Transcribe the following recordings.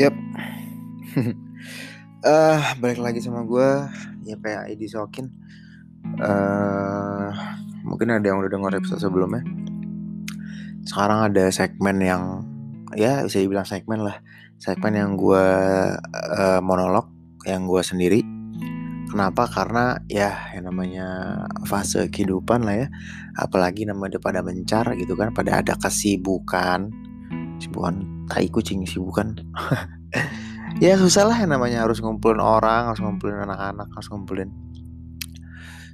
Yap. Eh, balik lagi sama gue ya kayak Edi Sokin. Eh, mungkin ada yang udah denger episode sebelumnya. Sekarang ada segmen yang ya bisa dibilang segmen lah. Segmen yang gue eh, monolog yang gue sendiri. Kenapa? Karena ya yang namanya fase kehidupan lah ya. Apalagi namanya pada mencar gitu kan, pada ada kesibukan. Kesibukan tai kucing sibukan. ya susah lah namanya harus ngumpulin orang, harus ngumpulin anak-anak, harus ngumpulin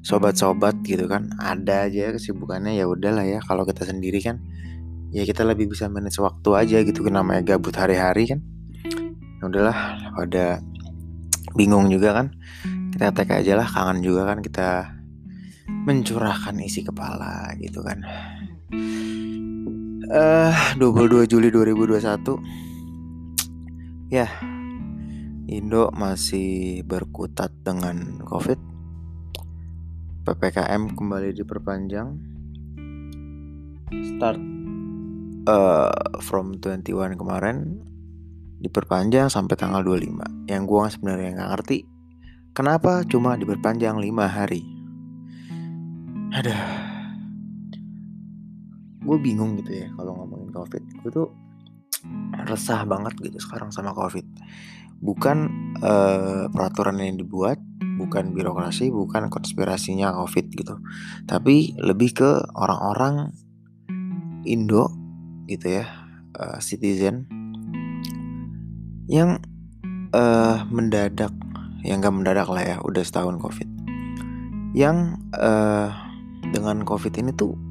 sobat-sobat gitu kan. Ada aja kesibukannya ya udahlah ya. Kalau kita sendiri kan ya kita lebih bisa manage waktu aja gitu kan namanya gabut hari-hari kan. Ya udahlah pada bingung juga kan. Kita tag aja lah kangen juga kan kita mencurahkan isi kepala gitu kan. Eh uh, 22 Juli 2021 Ya, Indo masih berkutat dengan COVID. PPKM kembali diperpanjang. Start uh, from 21 kemarin diperpanjang sampai tanggal 25. Yang gua sebenarnya nggak ngerti kenapa cuma diperpanjang 5 hari. Ada. Gue bingung gitu ya kalau ngomongin COVID. Gue tuh resah banget gitu sekarang sama covid. Bukan uh, peraturan yang dibuat bukan birokrasi bukan konspirasinya covid gitu. Tapi lebih ke orang-orang Indo gitu ya uh, citizen yang uh, mendadak yang gak mendadak lah ya udah setahun covid. Yang uh, dengan covid ini tuh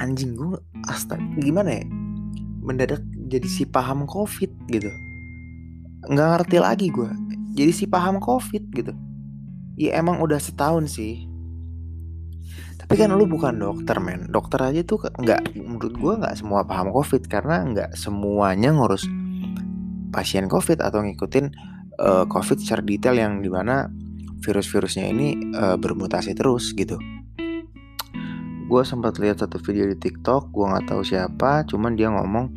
anjing gue astaga gimana ya? Mendadak jadi si paham covid gitu. Nggak ngerti lagi gue jadi si paham covid gitu. Ya emang udah setahun sih. Tapi kan lu bukan dokter men. Dokter aja tuh nggak menurut gue nggak semua paham covid karena nggak semuanya ngurus pasien covid atau ngikutin uh, covid secara detail yang di mana virus-virusnya ini uh, bermutasi terus gitu gue sempat lihat satu video di TikTok gue nggak tahu siapa cuman dia ngomong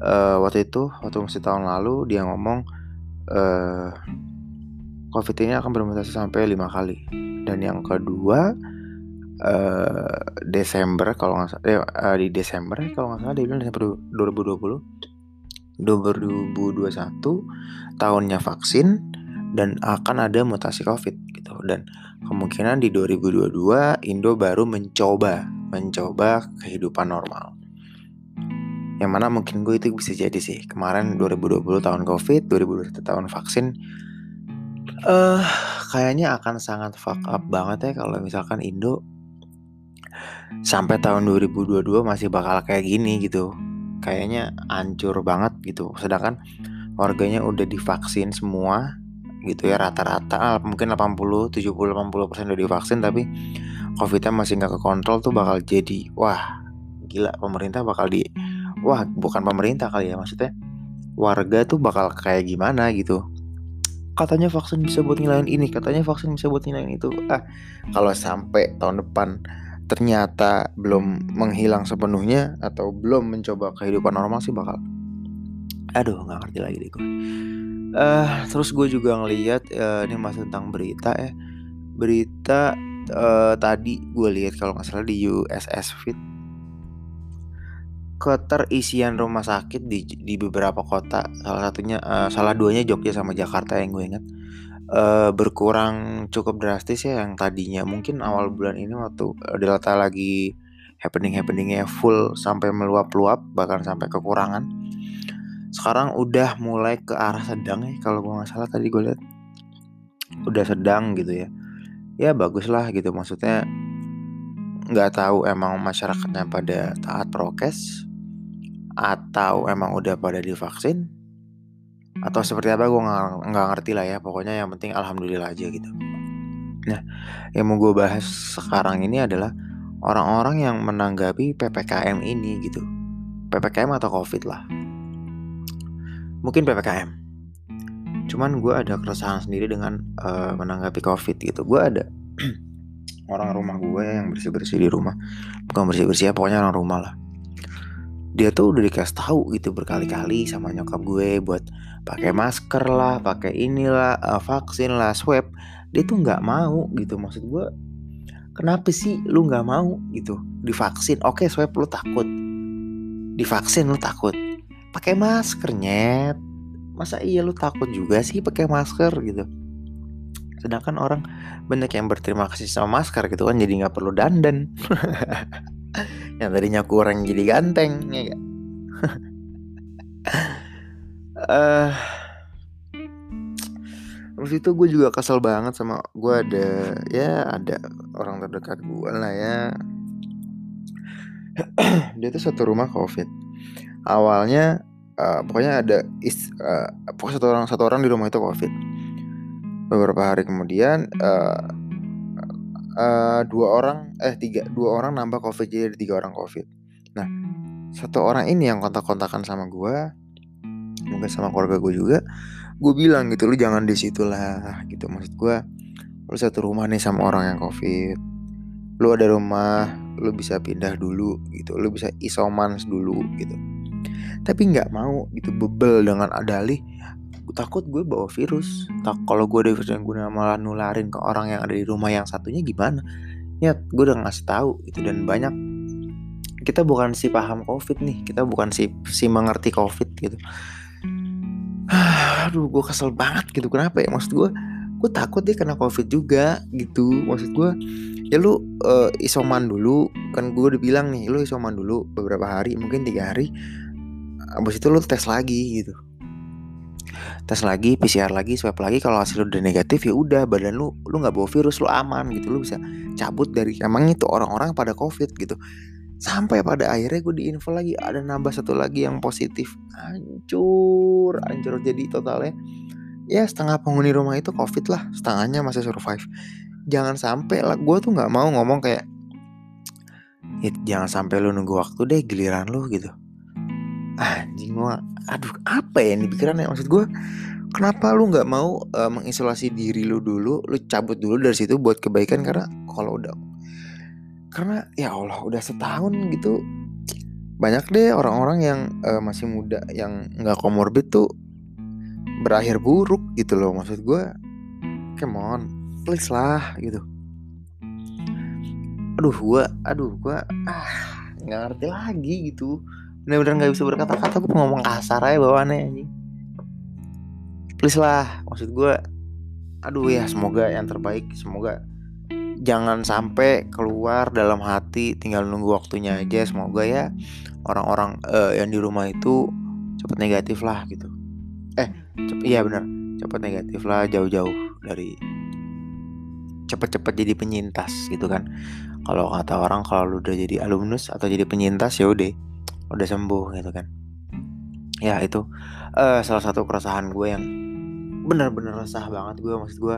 uh, waktu itu waktu masih tahun lalu dia ngomong uh, COVID ini akan bermutasi sampai lima kali. Dan yang kedua uh, Desember kalau nggak salah eh, uh, di Desember kalau nggak salah dia bilang Desember 2020 2021 tahunnya vaksin dan akan ada mutasi COVID gitu. Dan kemungkinan di 2022 Indo baru mencoba mencoba kehidupan normal. Yang mana mungkin gue itu bisa jadi sih kemarin 2020 tahun covid 2021 tahun vaksin eh uh, kayaknya akan sangat fuck up banget ya kalau misalkan Indo sampai tahun 2022 masih bakal kayak gini gitu. Kayaknya hancur banget gitu. Sedangkan warganya udah divaksin semua gitu ya rata-rata mungkin 80 70 80 persen udah divaksin tapi covidnya masih nggak kekontrol tuh bakal jadi wah gila pemerintah bakal di wah bukan pemerintah kali ya maksudnya warga tuh bakal kayak gimana gitu. Katanya vaksin bisa buat ngilain ini katanya vaksin bisa buat ngilain itu. Ah kalau sampai tahun depan ternyata belum menghilang sepenuhnya atau belum mencoba kehidupan normal sih bakal aduh nggak ngerti lagi deh gue uh, terus gue juga ngeliat uh, ini masih tentang berita ya. Berita uh, tadi gue lihat kalau nggak salah di USS Fit keterisian rumah sakit di di beberapa kota salah satunya uh, salah duanya Jogja sama Jakarta yang gue ingat. Uh, berkurang cukup drastis ya yang tadinya. Mungkin awal bulan ini waktu Delta lagi happening happeningnya full sampai meluap-luap bahkan sampai kekurangan sekarang udah mulai ke arah sedang ya kalau gue nggak salah tadi gue lihat. Udah sedang gitu ya. Ya bagus lah gitu maksudnya nggak tahu emang masyarakatnya pada taat prokes atau emang udah pada divaksin atau seperti apa gue nggak ngerti lah ya. Pokoknya yang penting alhamdulillah aja gitu. Nah yang mau gue bahas sekarang ini adalah orang-orang yang menanggapi ppkm ini gitu. Ppkm atau covid lah mungkin ppkm cuman gue ada keresahan sendiri dengan uh, menanggapi covid gitu. Gue ada orang rumah gue yang bersih bersih di rumah. Bukan bersih bersih ya pokoknya orang rumah lah. Dia tuh udah dikasih tahu gitu berkali-kali sama nyokap gue buat pakai masker lah, pakai inilah, uh, vaksin lah, swab. Dia tuh nggak mau gitu maksud gue. Kenapa sih lu nggak mau? gitu. Divaksin? Oke swab lu takut, divaksin lu takut, pakai masker nyet. Masa iya lu takut juga sih pakai masker gitu? Sedangkan orang banyak yang berterima kasih sama masker gitu kan jadi nggak perlu dandan. yang tadinya kurang jadi ganteng ya gak? uh, Terus itu gue juga kesel banget sama gue ada ya ada orang terdekat gue lah ya dia tuh satu rumah covid awalnya uh, pokoknya ada is, uh, pokoknya satu orang satu orang di rumah itu covid. Beberapa hari kemudian uh, uh, dua orang eh tiga dua orang nambah covid jadi tiga orang covid. Nah satu orang ini yang kontak-kontakan sama gue mungkin sama keluarga gue juga gue bilang gitu lu jangan di situ lah gitu. Maksud gue lu satu rumah nih sama orang yang covid. Lu ada rumah lu bisa pindah dulu gitu. Lu bisa isoman dulu gitu tapi nggak mau gitu bebel dengan adalih takut gue bawa virus. Tak kalau gue ada virus yang gue malah nularin ke orang yang ada di rumah yang satunya gimana? Ya gue udah ngasih tahu itu dan banyak kita bukan si paham covid nih. Kita bukan si si mengerti covid gitu. Aduh gue kesel banget gitu. Kenapa ya? Maksud gue gue takut dia kena covid juga gitu. Maksud gue ya lu uh, isoman dulu. Kan gue udah bilang nih lu isoman dulu beberapa hari mungkin tiga hari abis itu lu tes lagi gitu. Tes lagi PCR lagi swab lagi kalau hasil udah negatif ya udah badan lu lu nggak bawa virus lu aman gitu. Lu bisa cabut dari emang itu orang-orang pada covid gitu. Sampai pada akhirnya gue diinfo lagi ada nambah satu lagi yang positif. Hancur hancur. Jadi totalnya ya setengah penghuni rumah itu covid lah setengahnya masih survive. Jangan sampai lah gue tuh nggak mau ngomong kayak ya, jangan sampai lu nunggu waktu deh giliran lu gitu anjing gua aduh apa ya ini pikirannya? Maksud gue kenapa lu nggak mau uh, mengisolasi diri lu dulu lu cabut dulu dari situ buat kebaikan? Karena kalau udah karena ya Allah udah setahun gitu banyak deh orang-orang yang uh, masih muda yang nggak komorbid tuh berakhir buruk gitu loh. Maksud gue come on please lah gitu. Aduh gue aduh gue ah nggak ngerti lagi gitu bener-bener nggak bisa berkata-kata gue ngomong kasar aja bawaannya anjing. Please lah maksud gue aduh ya semoga yang terbaik semoga jangan sampai keluar dalam hati tinggal nunggu waktunya aja. Semoga ya orang-orang uh, yang di rumah itu cepat negatif lah gitu. Eh cepet iya benar cepat negatif lah jauh-jauh dari cepet-cepet jadi penyintas gitu kan. Kalau kata orang kalau lu udah jadi alumnus atau jadi penyintas ya udah udah sembuh gitu kan. Ya itu uh, salah satu keresahan gue yang bener-bener resah banget gue maksud gue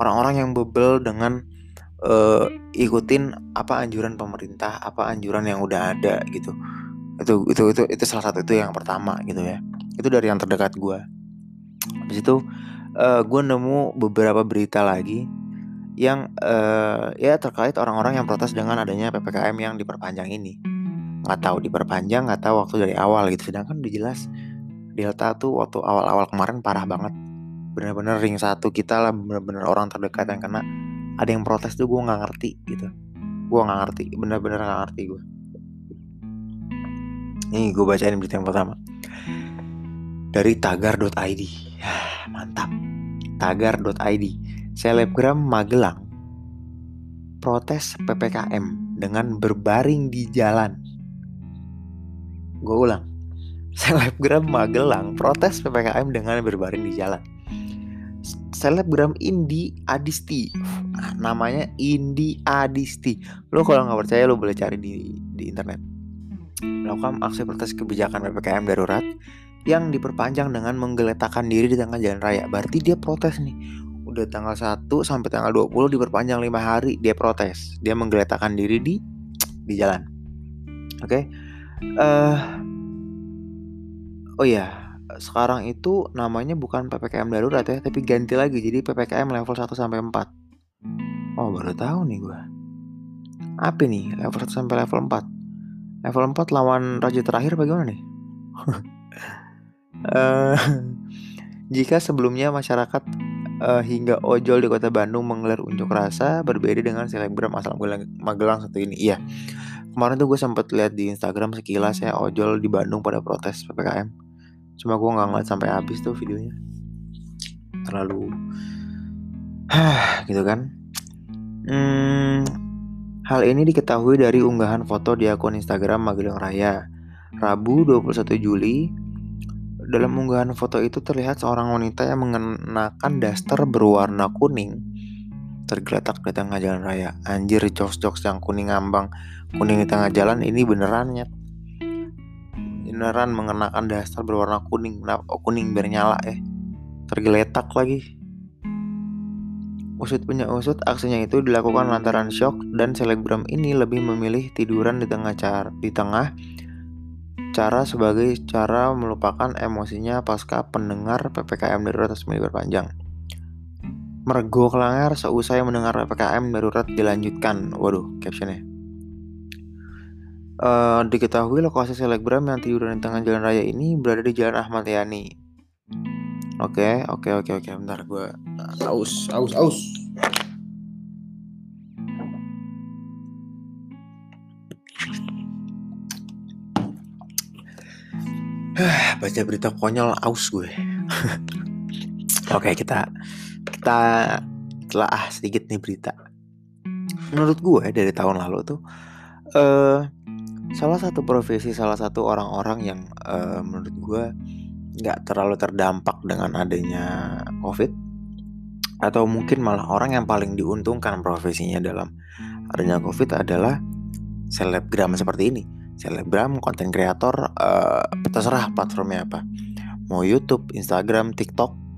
orang-orang yang bebel dengan uh, ikutin apa anjuran pemerintah apa anjuran yang udah ada gitu. Itu itu itu itu salah satu itu yang pertama gitu ya. Itu dari yang terdekat gue. Habis itu uh, gue nemu beberapa berita lagi yang uh, ya terkait orang-orang yang protes dengan adanya ppkm yang diperpanjang ini nggak tahu diperpanjang nggak tahu waktu dari awal gitu. Sedangkan udah jelas delta tuh waktu awal-awal kemarin parah banget. Bener-bener ring satu kita lah bener-bener orang terdekat yang kena. Ada yang protes tuh gue nggak ngerti gitu. Gue nggak ngerti bener-bener nggak ngerti gue ini gue bacain berita yang pertama. Dari tagar.id mantap. Tagar.id selebgram Magelang protes PPKM dengan berbaring di jalan Gue ulang. Selebgram Magelang protes PPKM dengan berbaring di jalan. Selebgram Indi Adisti, nah, namanya Indi Adisti. Lo kalau nggak percaya lo boleh cari di di internet. Melakukan aksi protes kebijakan PPKM darurat yang diperpanjang dengan menggeletakkan diri di tengah jalan raya. Berarti dia protes nih. Udah tanggal 1 sampai tanggal 20 diperpanjang 5 hari dia protes. Dia menggeletakkan diri di di jalan. Oke. Okay? Uh, oh ya sekarang itu namanya bukan PPKM darurat ya tapi ganti lagi jadi PPKM level 1 sampai 4 oh baru tahu nih gue apa nih level 1 sampai level 4 Level 4 lawan raja terakhir bagaimana nih? uh, jika sebelumnya masyarakat uh, hingga ojol di kota Bandung menggelar unjuk rasa berbeda dengan selebgram asal Magelang satu ini. Iya, kemarin tuh gue sempat lihat di Instagram sekilas ya ojol di Bandung pada protes ppkm. Cuma gue nggak ngeliat sampai habis tuh videonya. Terlalu, gitu kan. Hmm, hal ini diketahui dari unggahan foto di akun Instagram Magelang Raya. Rabu 21 Juli, dalam unggahan foto itu terlihat seorang wanita yang mengenakan daster berwarna kuning tergeletak di tengah jalan raya. Anjir, jokes-jokes yang kuning ngambang, kuning di tengah jalan ini beneran ya. Beneran mengenakan daster berwarna kuning, oh, kuning biar nyala ya. Tergeletak lagi. Usut punya usut, aksinya itu dilakukan lantaran shock dan selebgram ini lebih memilih tiduran di tengah car di tengah cara sebagai cara melupakan emosinya pasca pendengar PPKM darurat resmi diperpanjang. Mergo kelangar seusai mendengar PPKM darurat dilanjutkan. Waduh, captionnya. Uh, diketahui lokasi selebgram yang tiduran di tengah jalan raya ini berada di Jalan Ahmad Yani. Oke, oke, oke, oke. Bentar, gue aus, aus, aus. Baca berita konyol, aus gue. oke, kita kita telah sedikit nih berita. Menurut gue dari tahun lalu tuh, uh, salah satu profesi, salah satu orang-orang yang uh, menurut gue nggak terlalu terdampak dengan adanya COVID atau mungkin malah orang yang paling diuntungkan profesinya dalam adanya COVID adalah selebgram seperti ini. Selebgram, konten kreator, uh, terserah platformnya apa. Mau YouTube, Instagram, TikTok,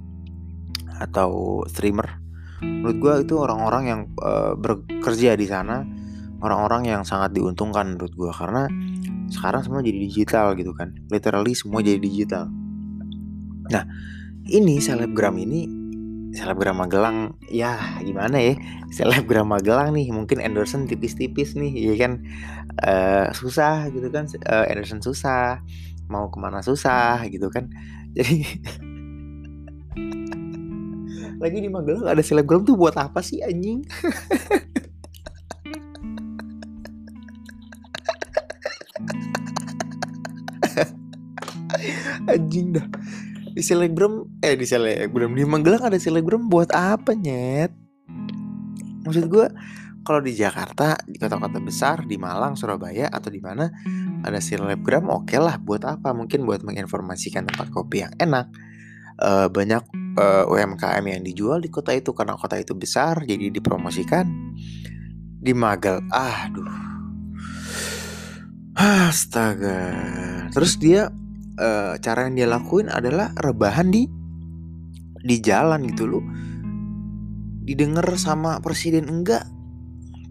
atau streamer. Menurut gue itu orang-orang yang uh, bekerja di sana, orang-orang yang sangat diuntungkan menurut gue karena sekarang semua jadi digital gitu kan. Literally semua jadi digital. Nah, ini selebgram ini selebgram Magelang ya gimana ya? Selebgram Magelang nih mungkin Anderson tipis-tipis nih ya kan? Uh, susah gitu kan uh, Anderson susah mau ke mana susah gitu kan? Jadi lagi di Magelang ada selebgram tuh buat apa sih anjing? Anjing dah. Di selebgram eh di selebgram di Magelang ada selebgram buat apa nyet? Maksud gue kalau di Jakarta di kota-kota besar di Malang Surabaya atau di mana ada selebgram oke okay lah buat apa. Mungkin buat menginformasikan tempat kopi yang enak. Uh, banyak uh, eh, UMKM yang dijual di kota itu karena kota itu besar jadi dipromosikan di Magel aduh. Astaga. Terus dia uh, cara yang dia lakuin adalah rebahan di di jalan gitu loh. Didengar sama presiden enggak.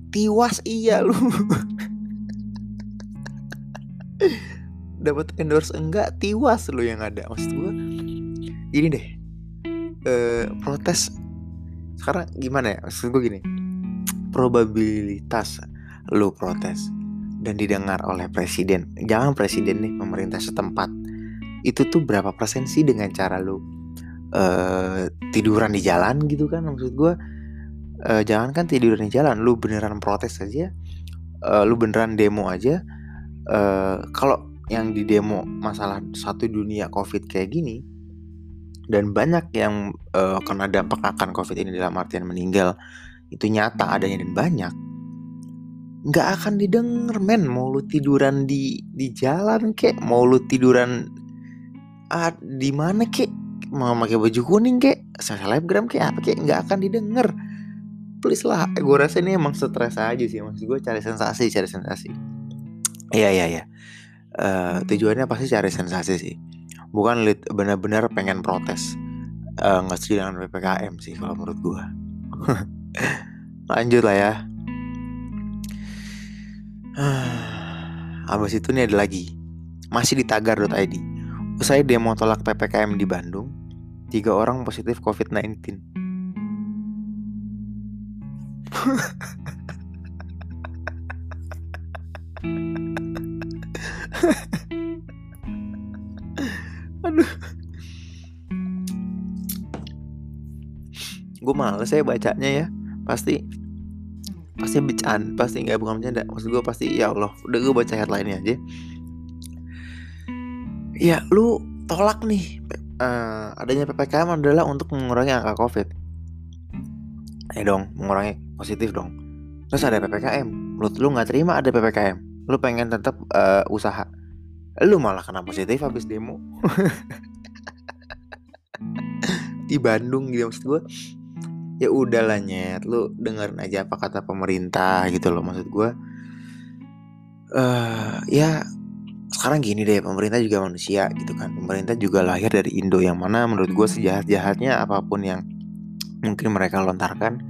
Tiwas iya lu. Dapat endorse enggak tiwas lu yang ada. Maksud gue gini deh uh, protes. Sekarang gimana ya? Maksud gue gini. Probabilitas lu protes dan didengar oleh presiden jangan presiden nih pemerintah setempat itu tuh berapa persen sih dengan cara lu uh, tiduran di jalan gitu kan? Maksud gue uh, jangan kan tiduran di jalan lu beneran protes aja uh, lu beneran demo aja uh, kalau yang di demo masalah satu dunia covid kayak gini dan banyak yang uh, kena dampak akan covid ini dalam artian meninggal. Itu nyata adanya dan banyak. Nggak akan didengar men. Mau lu tiduran di di jalan kek? Mau lu tiduran ah, di mana kek? Mau pakai baju kuning kek? Selebgram kek? Apa kek? Nggak akan didengar. Please lah gue rasa ini emang stres aja sih. Maksud gue cari sensasi cari sensasi. Iya iya iya. Uh, tujuannya pasti cari sensasi sih bukan benar-benar pengen protes. Uh, nggak setuju dengan ppkm sih kalau menurut gue lanjut lah ya. Abis itu nih ada lagi. Masih di tagar.id Usai demo tolak PPKM di Bandung, tiga orang positif COVID-19. gue males ya bacanya ya. Pasti pasti bercanda pasti nggak bukan bercanda. Maksud gue pasti ya Allah udah gue baca headline aja. Ya lu tolak nih uh, adanya ppkm adalah untuk mengurangi angka covid. Eh dong mengurangi positif dong. Terus ada ppkm menurut lu nggak terima ada ppkm lu pengen tetap uh, usaha lu malah kena positif habis demo. Di Bandung gitu maksud gue ya udahlah nyet. Lu dengerin aja apa kata pemerintah gitu loh maksud gue uh, ya sekarang gini deh pemerintah juga manusia gitu kan. Pemerintah juga lahir dari Indo yang mana menurut gue sejahat jahatnya apa pun yang mungkin mereka lontarkan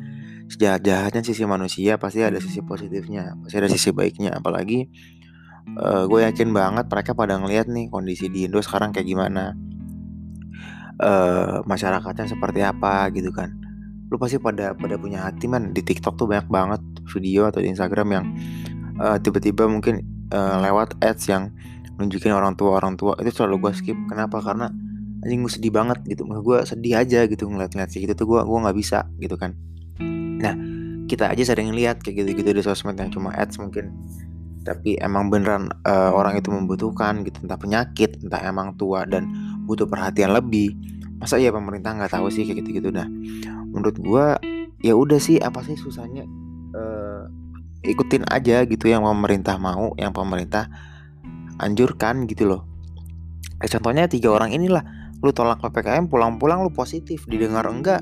sejahat jahatnya sisi manusia pasti ada sisi positifnya pasti ada sisi baiknya. Apalagi uh, gue yakin banget mereka pada ngeliat nih kondisi di Indo sekarang kayak gimana. Uh, masyarakatnya seperti apa gitu kan. Lu pasti pada pada punya hati man di TikTok tuh banyak banget video atau di Instagram yang uh, tiba-tiba mungkin uh, lewat ads yang nunjukin orang tua orang tua. Itu selalu gue skip. Kenapa? Karena anjing gue sedih banget gitu. Gue sedih aja gitu ngeliat-ngeliat gitu tuh gue gue nggak bisa gitu kan. Nah kita aja sering lihat kayak gitu-gitu di sosmed yang cuma ads mungkin tapi emang beneran uh, orang itu membutuhkan gitu entah penyakit entah emang tua dan butuh perhatian lebih. Masa ya pemerintah nggak tahu sih kayak gitu-gitu. Nah menurut gue ya udah sih apa sih susahnya uh, ikutin aja gitu yang pemerintah mau yang pemerintah anjurkan gitu loh. Eh, contohnya tiga orang inilah lu tolak ppkm pulang-pulang lu positif didengar enggak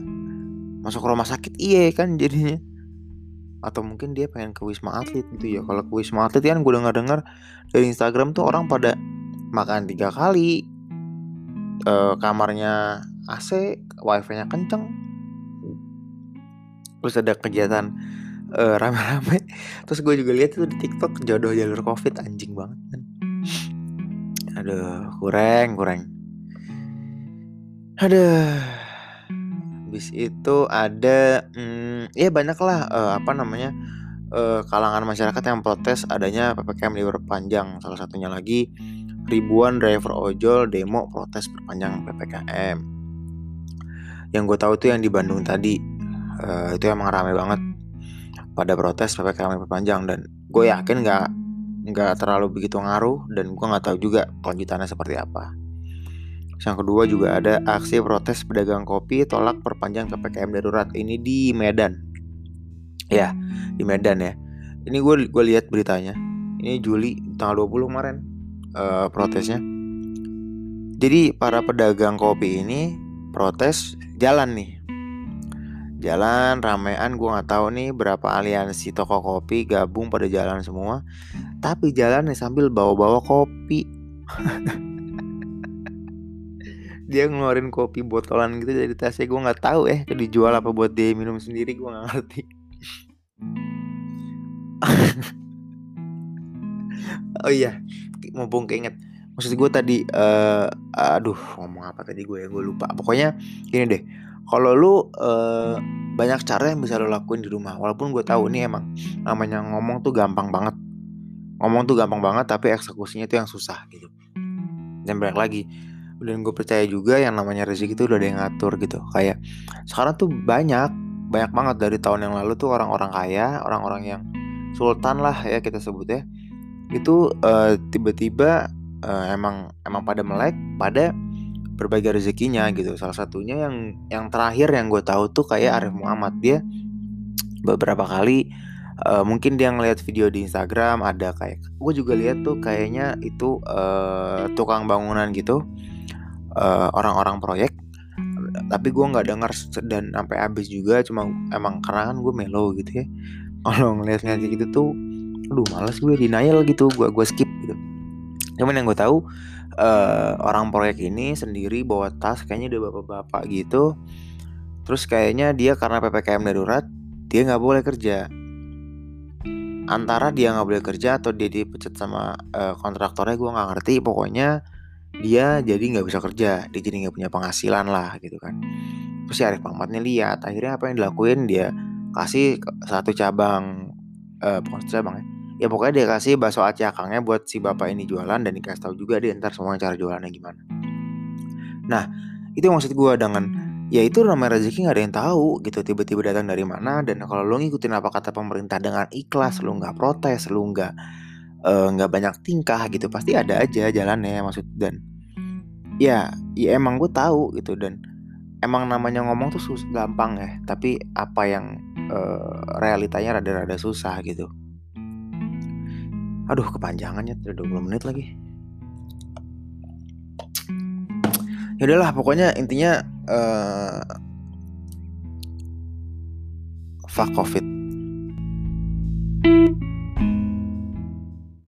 masuk rumah sakit iya kan jadinya atau mungkin dia pengen ke wisma atlet gitu ya. Kalau ke wisma atlet kan gue dengar dengar dari Instagram tuh orang pada makan tiga kali. E, kamarnya AC wifi nya kenceng. Terus ada kegiatan uh, rame-rame. Terus gue juga lihat itu di TikTok jodoh jalur covid anjing banget kan aduh kurang kurang aduh habis itu ada hmm, ya banyak lah uh, apa namanya uh, kalangan masyarakat yang protes adanya ppkm diperpanjang salah satunya lagi ribuan driver ojol demo protes perpanjang ppkm yang gue tahu tuh yang di Bandung tadi uh, itu emang ramai banget pada protes ppkm perpanjang dan gue yakin nggak nggak terlalu begitu ngaruh dan gue nggak tahu juga kelanjutannya seperti apa. Yang kedua juga ada aksi protes pedagang kopi tolak perpanjang ppkm darurat ini di Medan. Ya di Medan ya. Ini gue gue lihat beritanya. Ini Juli tanggal 20 kemarin uh, protesnya. Jadi para pedagang kopi ini protes jalan nih jalan ramean gue nggak tahu nih berapa aliansi toko kopi gabung pada jalan semua tapi jalan nih sambil bawa-bawa kopi dia ngeluarin kopi botolan gitu dari tasnya. Gue nggak tahu eh dijual apa buat dia minum sendiri gue nggak ngerti. Oh iya mumpung keinget. Maksud gue tadi uh, aduh ngomong apa tadi gue ya? Gue lupa. Pokoknya gini deh. Kalau lu uh, banyak cara yang bisa lo lakuin di rumah walaupun gue tahu ini emang namanya ngomong tuh gampang banget. Ngomong tuh gampang banget tapi eksekusinya itu yang susah gitu. Dan balik lagi dan gue percaya juga yang namanya rezeki itu udah ada yang ngatur gitu. Kayak sekarang tuh banyak banyak banget dari tahun yang lalu tuh orang-orang kaya orang-orang yang sultan lah ya kita sebut ya. Itu uh, tiba-tiba uh, emang emang pada melek pada berbagai rezekinya gitu. Salah satunya yang yang terakhir yang gue tahu tuh kayak Arif Muhammad. Dia beberapa kali uh, mungkin dia ngeliat video di Instagram ada kayak gue juga lihat tuh kayaknya itu uh, tukang bangunan gitu orang orang-orang proyek tapi gue nggak dengar dan sampai habis juga cuma emang karena kan gue melo gitu ya. Kalau ngeliat ngeliat gitu tuh aduh males gue denial gitu gue gue skip gitu. Cuman yang gue tahu uh, orang proyek ini sendiri bawa tas kayaknya udah bapak-bapak gitu. Terus kayaknya dia karena ppkm darurat dia nggak boleh kerja. Antara dia nggak boleh kerja atau dia dipecat sama uh, kontraktornya gue nggak ngerti. Pokoknya dia jadi nggak bisa kerja dia jadi nggak punya penghasilan lah gitu kan. Terus si Arif Muhammadnya lihat akhirnya apa yang dilakuin dia kasih satu cabang uh, bukan satu cabang ya. Ya pokoknya dia kasih bakso aceh akangnya buat si bapak ini jualan dan dikasih tahu juga dia ntar semua cara jualannya gimana. Nah itu maksud gue dengan ya itu namanya rezeki nggak ada yang tahu gitu. Tiba-tiba datang dari mana dan kalau lo ngikutin apa kata pemerintah dengan ikhlas lo nggak protes lo nggak nggak uh, banyak tingkah gitu pasti ada aja jalannya maksud dan ya ya emang gue tahu gitu dan emang namanya ngomong tuh sus gampang ya tapi apa yang uh, realitanya rada-rada susah gitu. Aduh kepanjangannya udah 20 menit lagi. Ya udahlah pokoknya intinya uh, fuck covid